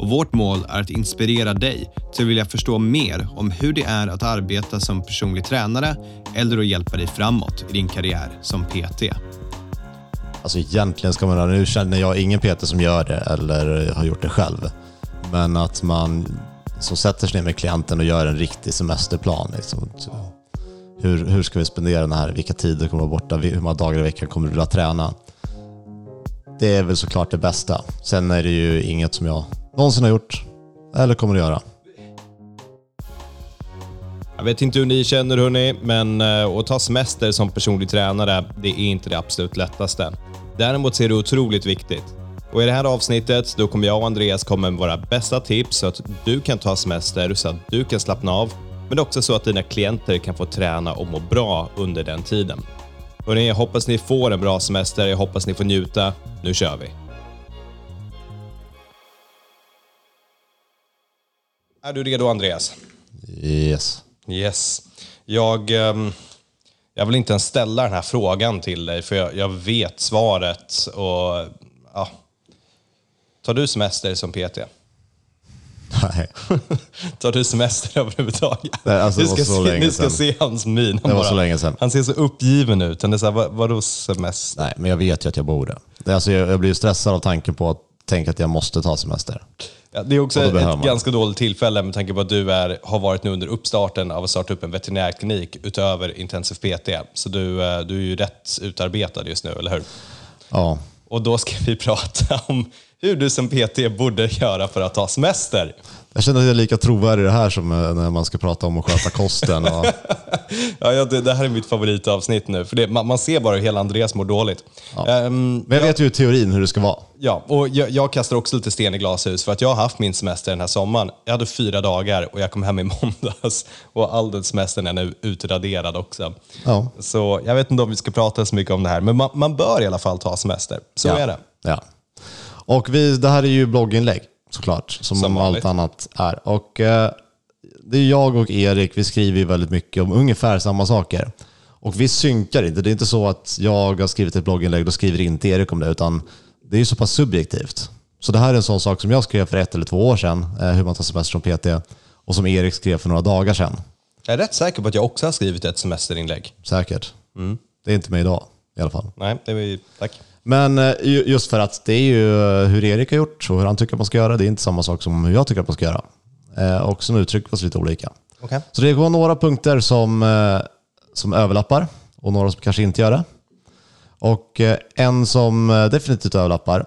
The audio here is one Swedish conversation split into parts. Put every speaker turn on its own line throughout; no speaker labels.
och vårt mål är att inspirera dig till att vilja förstå mer om hur det är att arbeta som personlig tränare eller att hjälpa dig framåt i din karriär som PT.
Alltså egentligen ska man, nu känner jag ingen PT som gör det eller har gjort det själv. Men att man som sätter sig ner med klienten och gör en riktig semesterplan. Liksom. Hur, hur ska vi spendera den här? Vilka tider kommer vara borta? Hur många dagar i veckan kommer du vilja träna? Det är väl såklart det bästa. Sen är det ju inget som jag någonsin har gjort eller kommer att göra.
Jag vet inte hur ni känner hörni, men eh, att ta semester som personlig tränare, det är inte det absolut lättaste. Däremot så är det otroligt viktigt. Och I det här avsnittet då kommer jag och Andreas komma med våra bästa tips så att du kan ta semester så att du kan slappna av, men också så att dina klienter kan få träna och må bra under den tiden. Hörrni, jag hoppas ni får en bra semester, jag hoppas ni får njuta. Nu kör vi! Är du redo Andreas?
Yes.
Yes. Jag, ehm, jag vill inte ens ställa den här frågan till dig, för jag, jag vet svaret. Och, ja. Tar du semester som PT?
Nej.
Tar du semester överhuvudtaget?
Nej, alltså,
ni ska,
så
se, ni ska se hans min. Han
Det var så länge sedan.
Han ser så uppgiven ut. Han är så här, vad, vadå semester?
Nej, men jag vet ju att jag borde. Alltså, jag, jag blir stressad av tanken på att tänka att jag måste ta semester.
Ja, det är också ett,
man.
ganska dåligt tillfälle med tanke på att du är, har varit nu under uppstarten av att starta upp en veterinärklinik utöver intensiv PT. Så du, eh, du är ju rätt utarbetad just nu, eller hur?
Ja,
Och då ska vi prata om hur du som PT borde göra för att ta semester.
Jag känner att jag är lika trovärdig i det här som eh, när man ska prata om att sköta kosten. Och,
Ja, ja, det, det här är mitt favoritavsnitt nu, för det, man, man ser bara hur hela Andreas mår dåligt. Ehm,
men jag vet ju teorin hur det ska vara.
Ja, och jag, jag kastar också lite sten i glashus för att jag har haft min semester den här sommaren. Jag hade fyra dagar och jag kom hem i måndags och all den semestern är nu utraderad också.
Ja.
Så jag vet inte om vi ska prata så mycket om det här, men man, man bör i alla fall ta semester. Så
ja.
är det.
Ja. Och vi, det här är ju blogginlägg såklart, som,
Som
allt annat är. Och eh, det är jag och Erik, vi skriver ju väldigt mycket om ungefär samma saker. Och vi synkar inte. Det är inte så att jag har skrivit ett blogginlägg, då skriver inte Erik om det, utan det är ju så pass subjektivt. Så det här är en sån sak som jag skrev för ett eller två år sedan, eh, hur man tar semester som PT, och som Erik skrev för några dagar sedan.
Jag är rätt säker på att jag också har skrivit ett semesterinlägg.
Säkert.
Mm.
Det är inte med idag i alla fall.
Nej, det är tack.
Men eh, ju- just för att det är ju eh, hur Erik har gjort och hur han tycker att man ska göra. Det är inte samma sak som hur jag tycker att man ska göra. Eh, Och som uttrycker oss lite olika.
Okej.
Så det går några punkter som, som överlappar och några som kanske inte gör det. Och en som definitivt överlappar,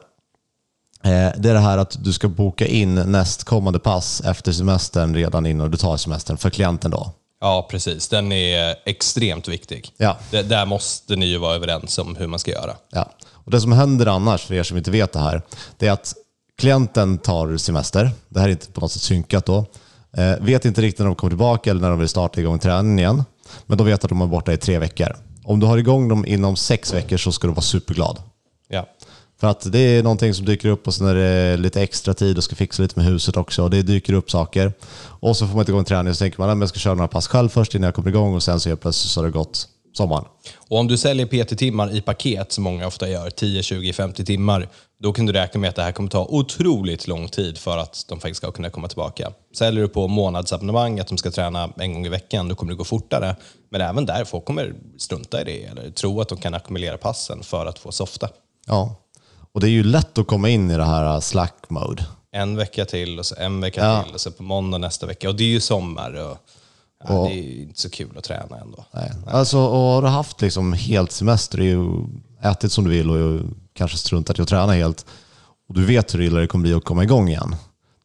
det är det här att du ska boka in nästkommande pass efter semestern redan innan du tar semestern för klienten då.
Ja, precis. Den är extremt viktig.
Ja.
Det, där måste ni ju vara överens om hur man ska göra.
Ja. Och det som händer annars, för er som inte vet det här, det är att klienten tar semester. Det här är inte på något sätt synkat då. Eh, vet inte riktigt när de kommer tillbaka eller när de vill starta igång träningen igen. Men de vet att de är borta i tre veckor. Om du har igång dem inom sex veckor så ska du vara superglad. För att det är någonting som dyker upp och sen är det lite extra tid och ska fixa lite med huset också. Och det dyker upp saker. Och så får man inte igång träningen så tänker man att jag ska köra några pass själv först innan jag kommer igång och sen så helt plötsligt så har det gått sommaren.
Och om du säljer PT-timmar i paket, som många ofta gör, 10, 20, 50 timmar, då kan du räkna med att det här kommer ta otroligt lång tid för att de faktiskt ska kunna komma tillbaka. Säljer du på månadsabonnemang, att de ska träna en gång i veckan, då kommer det gå fortare. Men även där, folk kommer strunta i det eller tro att de kan ackumulera passen för att få softa.
Ja. Och det är ju lätt att komma in i det här slack mode.
En vecka till och så en vecka
Ja.
till och så på måndag nästa vecka. Och det är ju sommar och, ja, det är ju inte så kul att träna ändå.
Nej. Alltså, och har du haft liksom helt semester, är ju ätit som du vill och kanske struntat i att träna helt och du vet hur illa det kommer bli att komma igång igen.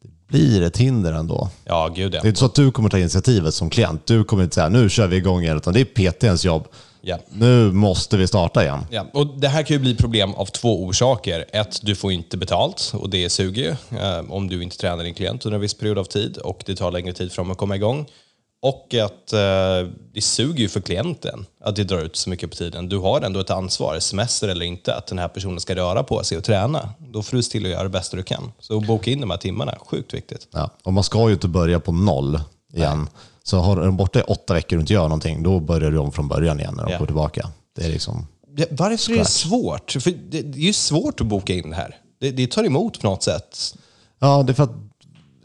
Det blir ett hinder ändå.
Ja, gud ja.
Det är inte så att du kommer ta initiativet som klient. Du kommer inte säga nu kör vi igång igen, utan det är PTns jobb.
Ja.
Nu måste vi starta igen.
Ja, och det här kan ju bli problem av två orsaker. Ett, du får inte betalt och det suger ju eh, om du inte tränar din klient under en viss period av tid och det tar längre tid för dem att komma igång. Och att eh, det suger ju för klienten att det drar ut så mycket på tiden. Du har ändå ett ansvar, semester eller inte, att den här personen ska röra på sig och träna. Då får du se till att göra det bästa du kan. Så boka in de här timmarna, sjukt viktigt.
Ja. Och man ska ju inte börja på noll igen. Så har du borta i åtta veckor och inte gör någonting, då börjar du om från början igen när de
Ja.
går tillbaka. Det är liksom...
Ja, Varför är det svårt? För det, det är ju svårt att boka in det här. Det, det tar emot på något sätt.
Ja, det är för att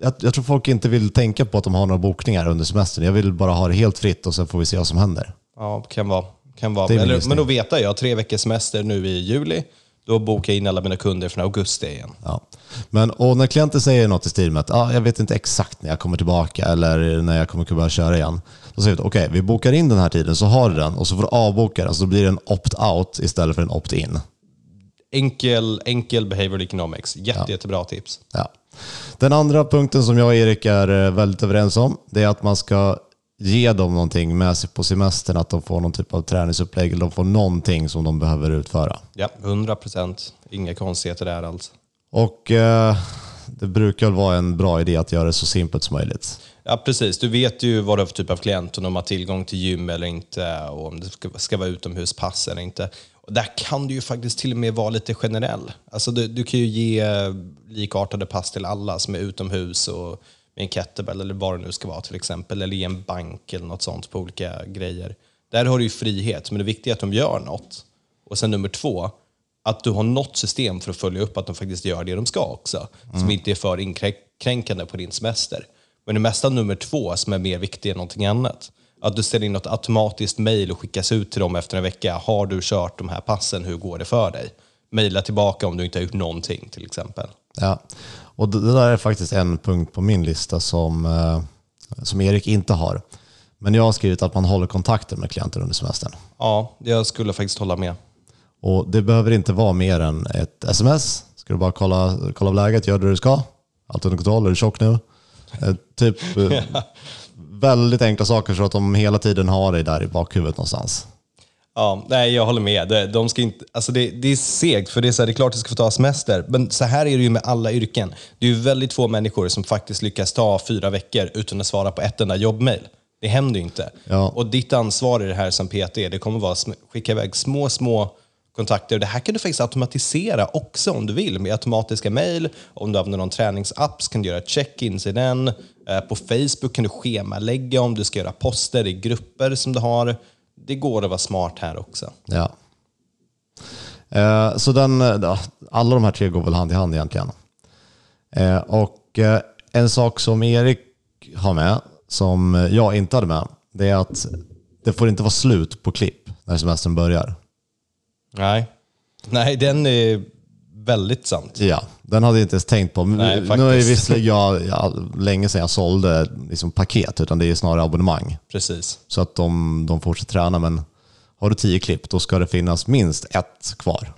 jag, jag tror folk inte vill tänka på att de har några bokningar under semestern. Jag vill bara ha det helt fritt och sen får vi se vad som händer.
Ja, kan vara. Kan vara. Eller, men då vet jag, jag har tre veckors semester nu i juli. Då bokar jag in alla mina kunder från augusti igen.
Ja. Men, och när klienter säger något i stil med att ah, jag vet inte exakt när jag kommer tillbaka eller när jag kommer kunna börja köra igen. Då säger vi okej, vi bokar in den här tiden så har du den och så får du avboka den så blir det en opt-out istället för en opt-in.
Enkel, enkel behavioral economics. Jätte, Jättebra tips.
Ja. Den andra punkten som jag och Erik är eh, väldigt överens om, det är att man ska ge dem någonting med sig på semestern, att de får någon typ av träningsupplägg eller de får någonting som de behöver utföra.
Ja, 100 procent. Inga konstigheter där alls.
Och eh, det brukar vara en bra idé att göra det så simpelt som möjligt.
Ja, precis. Du vet ju vad du har för typ av klient, om de har tillgång till gym eller inte och om det ska, ska vara utomhuspass eller inte. Och där kan du ju faktiskt till och med vara lite generell. Alltså du, du kan ju ge likartade pass till alla som är utomhus och med en kettlebell eller vad det nu ska vara till exempel, eller i en bank eller något sånt på olika grejer. Där har du ju frihet, men det viktiga är att de gör något. Och sen nummer två, att du har något system för att följa upp att de faktiskt gör det de ska också. Som inte är för inkränkande på din semester. Men det mesta nummer två som är mer viktigt än någonting annat. Att du ställer in något automatiskt mejl och skickas ut till dem efter en vecka. Har du kört de här passen? Hur går det för dig? Mejla tillbaka om du inte har gjort någonting till exempel.
Ja. Och det där är faktiskt en punkt på min lista som, eh, som Erik inte har. Men jag har skrivit att man håller kontakten med klienter under semestern.
Ja, jag skulle faktiskt hålla med.
Och det behöver inte vara mer än ett sms. Ska du bara kolla, kolla av läget, gör det du ska. Allt under kontroll, är du tjock nu? Eh, typ eh, väldigt enkla saker så att de hela tiden har dig där i bakhuvudet någonstans.
Ja, nej, jag håller med. Det, de ska inte, alltså det, det är segt, för det är, så här, det är klart att du ska få ta semester. Men så här är det ju med alla yrken. Det är ju väldigt få människor som faktiskt lyckas ta fyra veckor utan att svara på ett enda jobbmail. Det händer ju inte.
Ja.
Och ditt ansvar i det här som PT, det kommer vara att skicka iväg små, små kontakter. Det här kan du faktiskt automatisera också om du vill med automatiska mejl. Om du använder någon träningsapp så kan du göra check-ins i den. Eh, På Facebook kan du schemalägga om du ska göra poster i grupper som du har. Det går att vara smart här också.
Ja. Eh, så den, ja, alla de här tre går väl hand i hand egentligen. Eh, och eh, en sak som Erik har med, som jag inte hade med, det är att det får inte vara slut på klipp när semestern börjar.
Nej. Nej, den är väldigt sant.
Ja, den hade jag inte ens tänkt på.
Nej,
nu är det visserligen jag, jag, länge sedan jag sålde liksom paket, utan det är snarare abonnemang.
Precis.
Så att de, de fortsätter träna, men har du tio klipp, då ska det finnas minst ett kvar.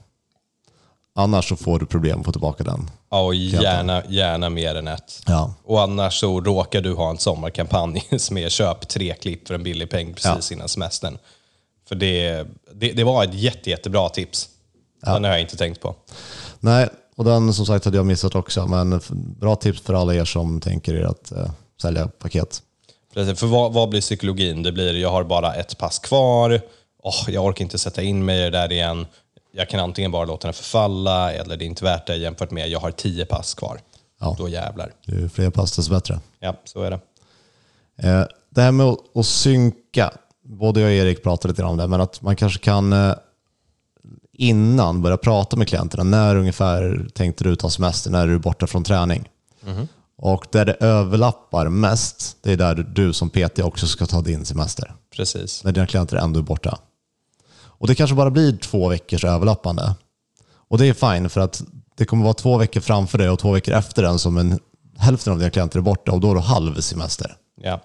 Annars så får du problem att få tillbaka den.
Ja, och gärna, gärna mer än ett.
Ja.
Och annars så råkar du ha en sommarkampanj som är köp tre klipp för en billig peng precis innan semestern. För det, det, det var ett jätte, jättebra tips. Den har jag inte tänkt på.
Nej, och den som sagt hade jag missat också, men bra tips för alla er som tänker er att eh, sälja paket.
Precis, för vad, vad blir psykologin? Det blir jag har bara ett pass kvar, oh, jag orkar inte sätta in mig i det där igen. Jag kan antingen bara låta den förfalla eller det är inte värt det jämfört med jag har tio pass kvar.
Ja.
Då jävlar.
Ju fler pass desto bättre.
Ja, så är det.
Eh, det här med att, synka, både jag och Erik pratade lite om det, men att man kanske kan eh, innan börja prata med klienterna. När ungefär tänkte du ta semester? När är du borta från träning? Och där det överlappar mest, det är där du som PT också ska ta din semester.
Precis.
När dina klienter ändå är borta. Och det kanske bara blir två veckors överlappande. Och det är fine för att det kommer vara två veckor framför dig och två veckor efter den som en, hälften av dina klienter är borta och då är du halv semester.
Ja,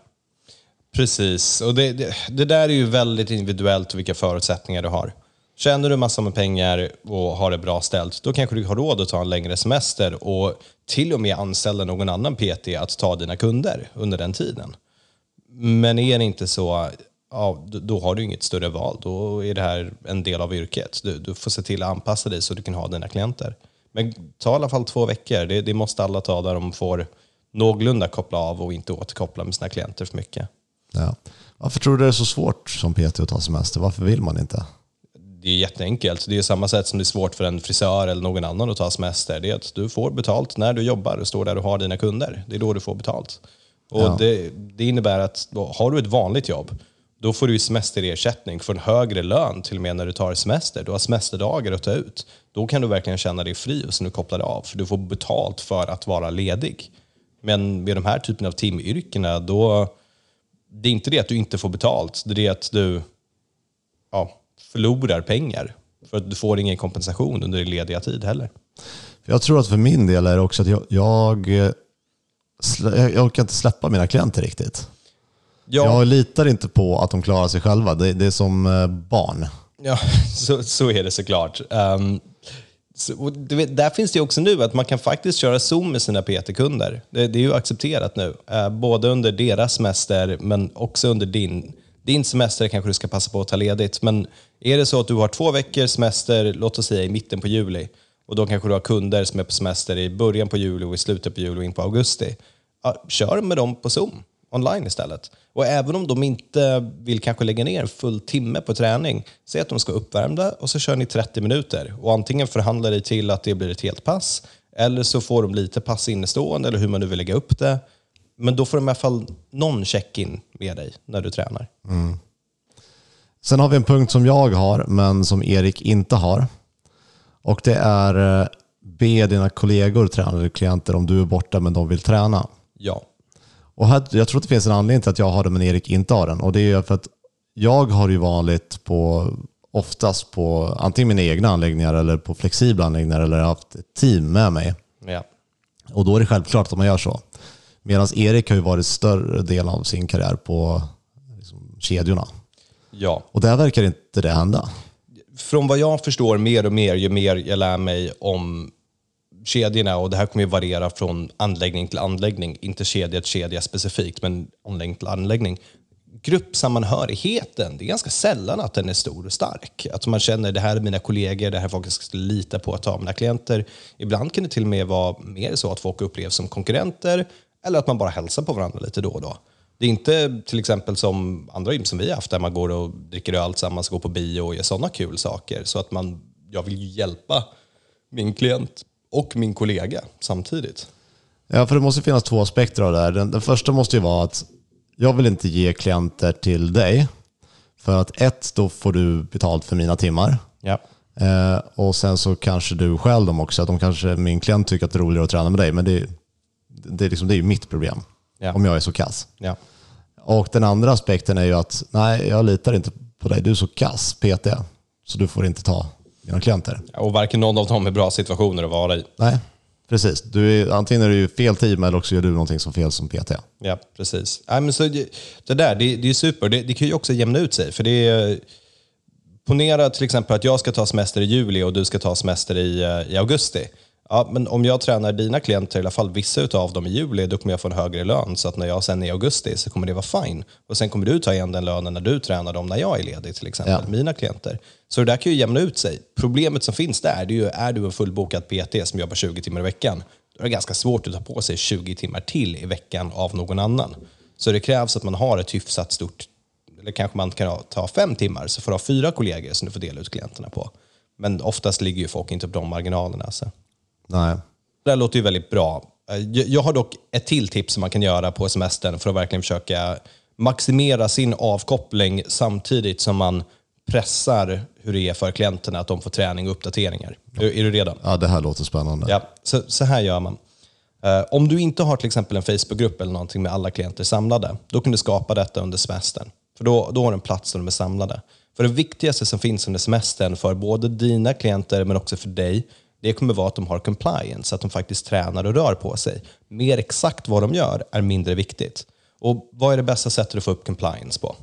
precis. Och det, det, det där är ju väldigt individuellt vilka förutsättningar du har. Tjänar du massor med pengar och har det bra ställt, då kanske du har råd att ta en längre semester och till och med anställa någon annan PT att ta dina kunder under den tiden. Men är det inte så, ja, då- har du inget större val. Då är det här en del av yrket. Du, du får se till att anpassa dig så du kan ha dina klienter. Men ta i alla fall två veckor. Det, det måste alla ta där de får någorlunda koppla av och inte återkoppla med sina klienter för mycket.
Ja. Varför tror du det är så svårt som PT att ta semester? Varför vill man inte?
Det är jätteenkelt. Det är samma sätt som det är svårt för en frisör eller någon annan att ta semester. Det är att du får betalt när du jobbar och står där och har dina kunder. Det är då du får betalt. Och
Ja.
det, det innebär att har du ett vanligt jobb, då får du semesterersättning för en högre lön till och med när du tar semester. Du har semesterdagar att ta ut. Då kan du verkligen känna dig fri och så nu kopplar du av. För du får betalt för att vara ledig. Men med de här typen av timyrkena, då det är inte det att du inte får betalt. Det är det att du ja, förlorar pengar. För att du får ingen kompensation under din lediga tid heller.
Jag tror att för min del är det också att jag, jag, eh, jag orkar inte släppa mina klienter riktigt.
Ja,
Jag litar inte på att de klarar sig själva. Det, det är som eh, barn.
ja så, så är det såklart. Um, så, vet, där finns det också nu att man kan faktiskt köra Zoom med sina PT-kunder. Det, det är ju accepterat nu. Eh, både under deras semester men också under din. Din semester kanske du ska passa på att ta ledigt. Men är det så att du har två veckors semester, låt oss säga i mitten på juli, och då kanske du har kunder som är på semester i början på juli och i slutet på juli och in på augusti. Ja, kör med dem på Zoom online istället. Och även om de inte vill kanske lägga ner en full timme på träning, säg att de ska uppvärmda och så kör ni 30 minuter. Och antingen förhandlar ni till att det blir ett helt pass, eller så får de lite pass innestående, eller hur man nu vill lägga upp det. Men då får de i alla fall någon check-in med dig när du tränar.
Sen har vi en punkt som jag har, men som Erik inte har. Och det är eh, be dina kollegor träna eller klienter om du är borta men de vill träna.
Ja.
Och här, jag tror att det finns en anledning till att jag har det men Erik inte har den. Och det är för att jag har ju vanligt på, oftast på antingen mina egna anläggningar eller på flexibla anläggningar eller haft ett team med mig.
ja.
Och då är det självklart att man gör så. Medan Erik har ju varit större del av sin karriär på liksom, kedjorna.
Ja.
Och där verkar inte det hända.
från vad jag förstår mer och mer, ju mer jag lär mig om kedjorna, och det här kommer ju variera från anläggning till anläggning, inte kedja till kedja specifikt, men anläggning till anläggning. Gruppsammanhörigheten, det är ganska sällan att den är stor och stark. Att man känner det här är mina kollegor, det här är folk jag ska lita på att ta mina klienter. Ibland kan det till och med vara mer så att folk upplevs som konkurrenter eller att man bara hälsar på varandra lite då och då. Det är inte till exempel som andra gym som vi har haft där man går och dricker öl tillsammans, går på bio och gör sådana kul saker. Så att man, jag vill ju hjälpa min klient och min kollega samtidigt.
Ja, för det måste finnas två aspekter av det här. Den, den första måste ju vara att jag vill inte ge klienter till dig. För att ett, då får du betalt för mina timmar.
Ja.
Eh, och sen så kanske du själv dem också. Att de kanske, min klient tycker att det är roligare att träna med dig. Men det, det, är liksom, det är ju mitt problem.
Ja.
Om jag är så kass.
Ja.
Och den andra aspekten är ju att nej, jag litar inte på dig. Du är så kass PT. Så du får inte ta mina klienter.
Och varken någon av dem är bra situationer att vara i.
Nej, precis. Du är, antingen är du fel team eller också gör du någonting som fel som PT.
Ja, precis. Nej, men så, det det där, det, det är super. Det, det kan ju också jämna ut sig. För det är, ponera till exempel att jag ska ta semester i juli och du ska ta semester i, eh, i augusti. Ja, men om jag tränar dina klienter, i alla fall vissa av dem i juli, då kommer jag få en högre lön. Så att när jag sen är i augusti så kommer det vara fine. Och sen kommer du ta igen den lönen när du tränar dem när jag är ledig, till exempel,
Ja.
mina klienter. Så det där kan ju jämna ut sig. Problemet som finns där, det är ju, är du en fullbokad PT som jobbar 20 timmar i veckan, då är det ganska svårt att ta på sig 20 timmar till i veckan av någon annan. Så det krävs att man har ett hyfsat stort, eller kanske man kan ta fem timmar, så får du ha fyra kollegor som du får dela ut klienterna på. Men oftast ligger ju folk inte på de marginalerna. Så.
Nej.
Det här låter ju väldigt bra. Eh, Jag har dock ett till tips som man kan göra på semestern för att verkligen försöka maximera sin avkoppling samtidigt som man pressar hur det är för klienterna att de får träning och uppdateringar. Är, är du redo?
Ja, det här låter spännande.
Ja, så, så här gör man. Eh, om du inte har till exempel en Facebookgrupp eller någonting med alla klienter samlade, då kan du skapa detta under semestern. För då, då har du en plats där de är samlade. För det viktigaste som finns under semestern för både dina klienter men också för dig, det kommer vara att de har compliance, att de faktiskt tränar och rör på sig. Mer exakt vad de gör är mindre viktigt. Och vad är det bästa sättet att få upp compliance på?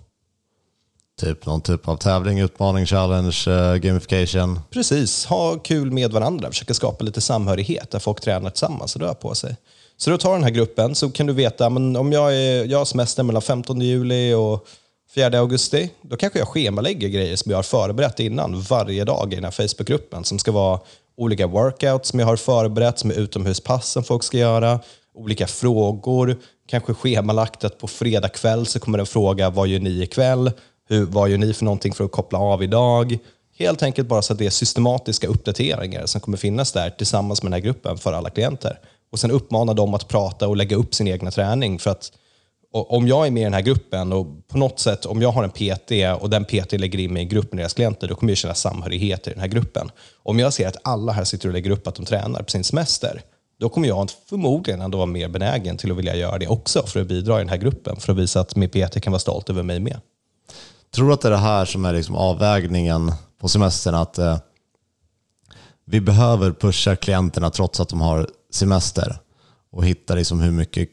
Typ någon typ av tävling, utmaning, challenge, eh, gamification.
Precis, ha kul med varandra, försöka skapa lite samhörighet där folk tränar tillsammans och rör på sig. Så då tar den här gruppen så kan du veta, men om jag, är, jag har semester mellan 15 juli och 4 augusti, då kanske jag schemalägger grejer som jag har förberett innan varje dag i den här Facebookgruppen som ska vara olika workouts som jag har förberett, som är utomhuspass som folk ska göra, olika frågor, kanske schemalagt att på fredag kväll så kommer en fråga, vad gör ni ikväll? Hur, vad gör ni för någonting för att koppla av idag? Helt enkelt bara så att det är systematiska uppdateringar som kommer finnas där tillsammans med den här gruppen för alla klienter. Och sen uppmana dem att prata och lägga upp sin egna träning. För att om jag är med i den här gruppen och på något sätt, om jag har en PT och den PT lägger in mig i gruppen med deras klienter, då kommer jag känna samhörighet i den här gruppen. Om jag ser att alla här sitter och lägger upp att de tränar på sin semester, då kommer jag förmodligen ändå vara mer benägen till att vilja göra det också för att bidra i den här gruppen, för att visa att min PT kan vara stolt över mig med.
Tror du att det är det här som är liksom avvägningen på semestern? Att eh, vi behöver pusha klienterna trots att de har semester och hitta liksom hur mycket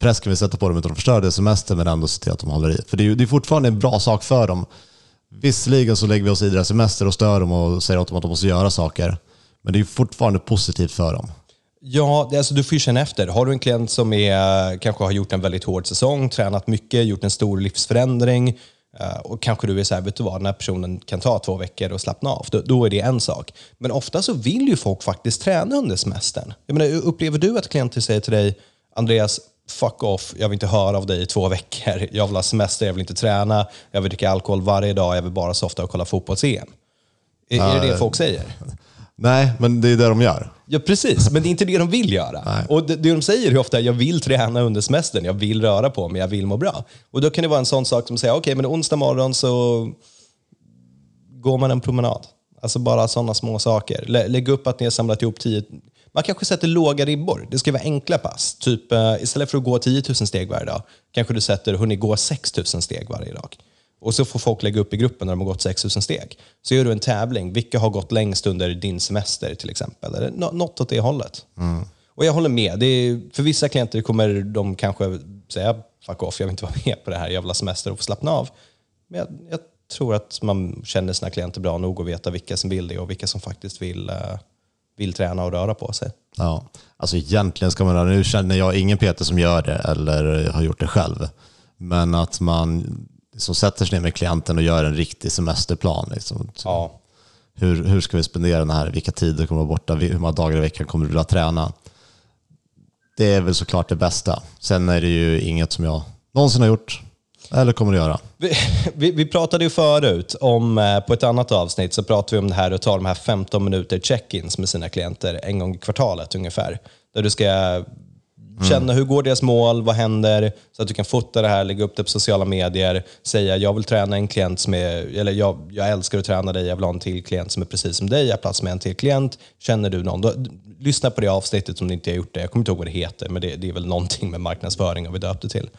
press kan vi sätta på dem utan att förstöra deras semester men ändå se till att de håller i. För det är, det är fortfarande en bra sak för dem. Visserligen så lägger vi oss i deras semester och stör dem och säger åt dem att de måste göra saker. Men det är fortfarande positivt för dem.
Ja, alltså du får ju känna efter. Har du en klient som är, kanske har gjort en väldigt hård säsong, tränat mycket, gjort en stor livsförändring eh, och kanske du är så här, vet du vad, den här personen kan ta två veckor och slappna av. Då, då är det en sak. Men ofta så vill ju folk faktiskt träna under semestern. Jag menar, upplever du att klienter säger till dig, Andreas, fuck off, jag vill inte höra av dig i två veckor. Jag vill ha semester, jag vill inte träna, jag vill dricka alkohol varje dag, jag vill bara softa och kolla fotbolls-EM. Är, är det det folk säger?
Nej, men det är det de gör.
Ja, precis. Men det är inte det de vill göra.
Nej.
Och det, det de säger är ofta, jag vill träna under semestern, jag vill röra på mig, jag vill må bra. Och då kan det vara en sån sak som säger, okej, okay, men onsdag morgon så går man en promenad. Alltså bara sådana små saker. Lä, lägg upp att ni har samlat ihop tio... Man kanske sätter låga ribbor. Det ska vara enkla pass. Typ eh, istället för att gå 10 000 steg varje dag, kanske du sätter, hörni, gå 6 000 steg varje dag. Och så får folk lägga upp i gruppen när de har gått 6000 steg. Så gör du en tävling. Vilka har gått längst under din semester till exempel? Eller något åt det hållet. Mm. Och jag håller med. Det är, för vissa klienter kommer de kanske säga fuck off, jag vill inte vara med på det här jävla semester och få slappna av. Men jag, jag tror att man känner sina klienter bra nog och veta vilka som vill det och vilka som faktiskt vill, uh, vill träna och röra på sig.
Ja, alltså egentligen ska man, nu känner jag ingen Peter som gör det eller har gjort det själv. Men att man som sätter sig ner med klienten och gör en riktig semesterplan. Liksom.
Ja.
Hur, hur ska vi spendera den här? Vilka tider kommer vara borta? Hur många dagar i veckan kommer du vilja träna? Det är väl såklart det bästa. Sen är det ju inget som jag någonsin har gjort eller kommer att göra.
Vi, vi, vi pratade ju förut om, eh, på ett annat avsnitt, så pratade vi om det här att ta de här 15 minuter check-ins med sina klienter en gång i kvartalet ungefär. Där du ska Känna hur går deras mål, vad händer? Så att du kan fota det här, lägga upp det på sociala medier, säga jag vill träna en klient som är, eller jag, jag älskar att träna dig, jag vill ha en till klient som är precis som dig, jag har plats med en till klient. Känner du någon? Då, lyssna på det avsnittet om du inte har gjort det. Jag kommer inte ihåg vad det heter, men det, det är väl någonting med marknadsföring har vi döpt det till.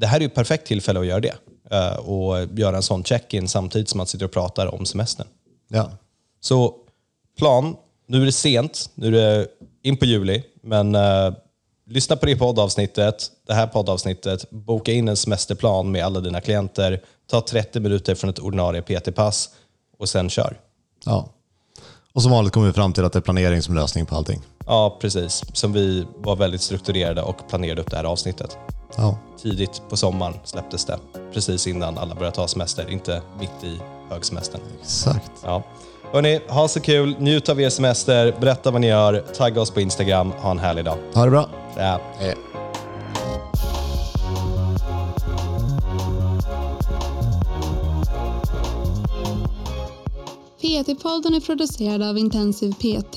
Det här är ju ett perfekt tillfälle att göra det. Uh, och göra en sån check-in samtidigt som man sitter och pratar om semestern.
Ja.
Så plan, nu är det sent, nu är det in på juli, men uh, lyssna på det poddavsnittet, det här poddavsnittet, boka in en semesterplan med alla dina klienter, ta 30 minuter från ett ordinarie PT-pass och sen kör.
Ja. Och som vanligt kommer vi fram till att det är planering som lösning på allting.
Ja, precis. Som vi var väldigt strukturerade och planerade upp det här avsnittet.
Ja.
Tidigt på sommaren släpptes det. Precis innan alla började ta semester, inte mitt i högsemestern.
Exakt.
Ja. Hörni, ha så kul, njut av er semester, berätta vad ni gör, tagga oss på Instagram, ha en härlig dag.
Ha det bra.
Ja.
Hej.
PT-podden är producerad av Intensiv PT.